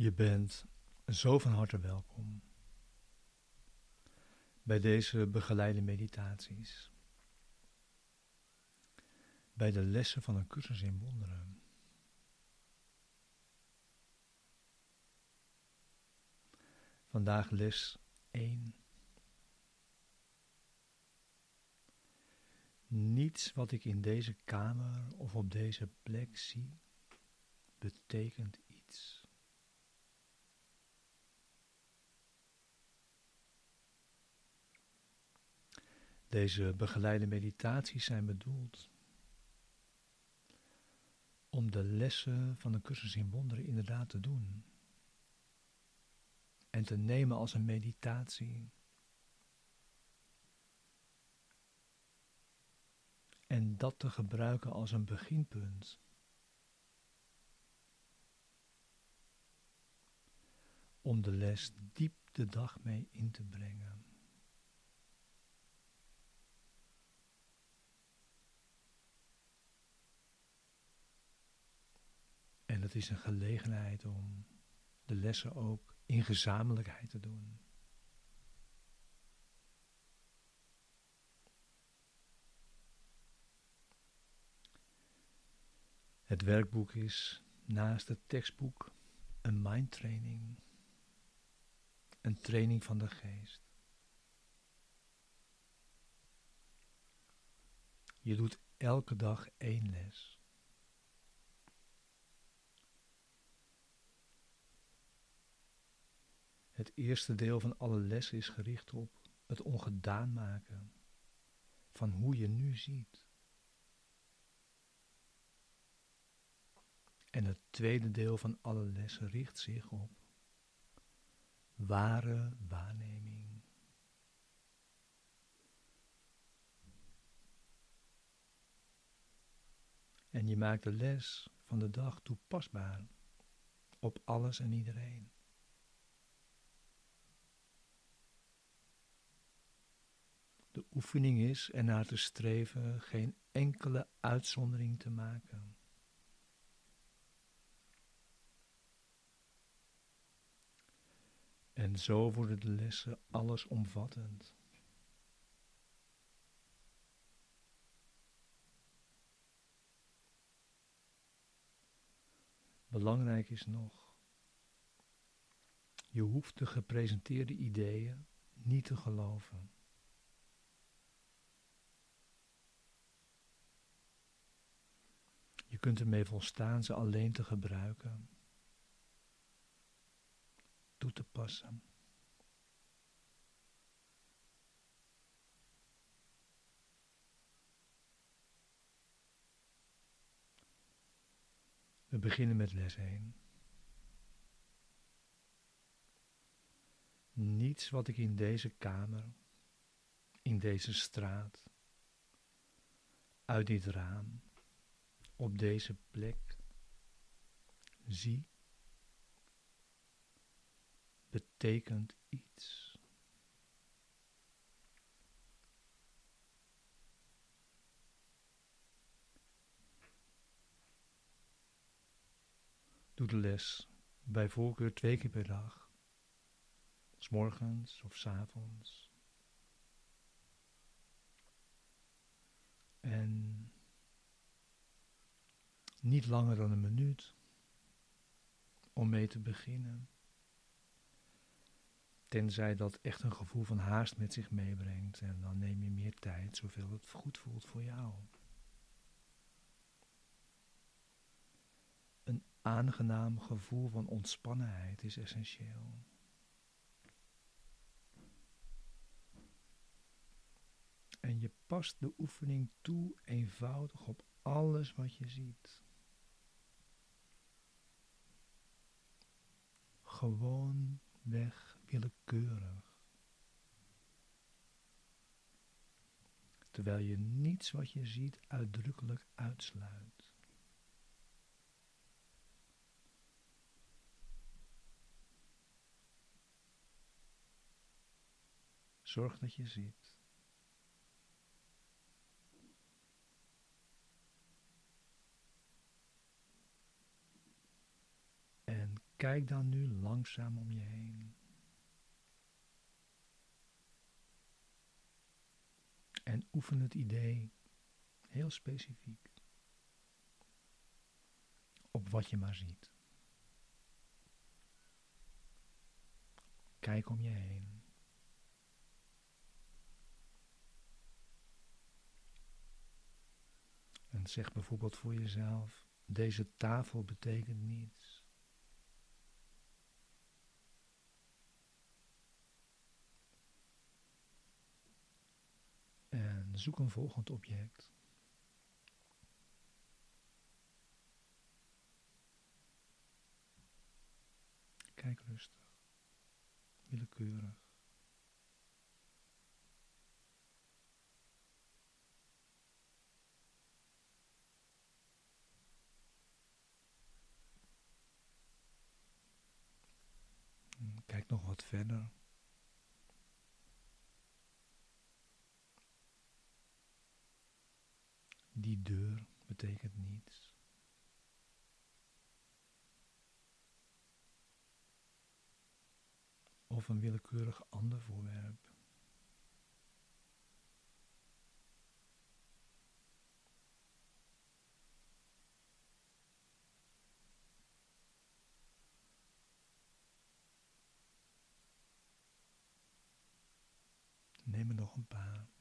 Je bent zo van harte welkom bij deze begeleide meditaties, bij de lessen van een cursus in wonderen. Vandaag les 1. Niets wat ik in deze kamer of op deze plek zie, betekent iets. Deze begeleide meditaties zijn bedoeld om de lessen van de cursus in wonderen inderdaad te doen en te nemen als een meditatie. En dat te gebruiken als een beginpunt. Om de les diep de dag mee in te brengen. Het is een gelegenheid om de lessen ook in gezamenlijkheid te doen. Het werkboek is naast het tekstboek een mindtraining, een training van de geest. Je doet elke dag één les. Het eerste deel van alle lessen is gericht op het ongedaan maken van hoe je nu ziet. En het tweede deel van alle lessen richt zich op ware waarneming. En je maakt de les van de dag toepasbaar op alles en iedereen. Oefening is ernaar te streven geen enkele uitzondering te maken. En zo worden de lessen allesomvattend. Belangrijk is nog, je hoeft de gepresenteerde ideeën niet te geloven. Je kunt ermee volstaan ze alleen te gebruiken, toe te passen. We beginnen met les 1. Niets wat ik in deze kamer, in deze straat, uit dit raam, op deze plek zie, betekent iets. Doe de les bij voorkeur twee keer per dag, s morgens of s avonds. Niet langer dan een minuut om mee te beginnen. Tenzij dat echt een gevoel van haast met zich meebrengt en dan neem je meer tijd, zoveel het goed voelt voor jou. Een aangenaam gevoel van ontspannenheid is essentieel. En je past de oefening toe eenvoudig op alles wat je ziet. Gewoon weg willekeurig. Terwijl je niets wat je ziet uitdrukkelijk uitsluit. Zorg dat je ziet. En kijk dan nu langzaam om je heen. En oefen het idee heel specifiek op wat je maar ziet. Kijk om je heen. En zeg bijvoorbeeld voor jezelf: deze tafel betekent niets. En zoek een volgend object. Kijk rustig, willekeurig. Kijk nog wat verder. Die deur betekent niets. Of een willekeurig ander voorwerp. Neem er nog een paar.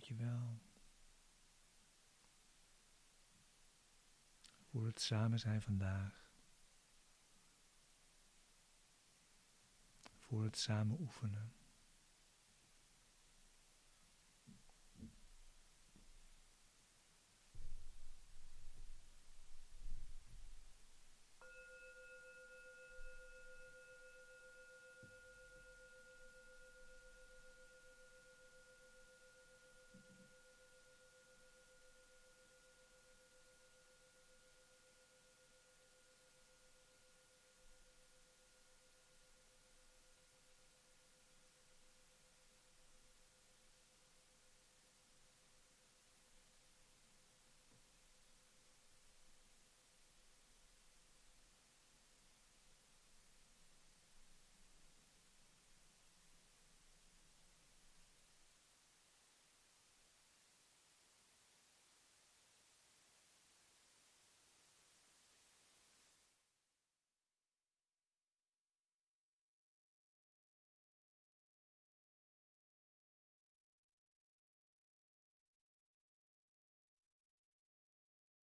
En dank je wel voor het samen zijn vandaag. Voor het samen oefenen.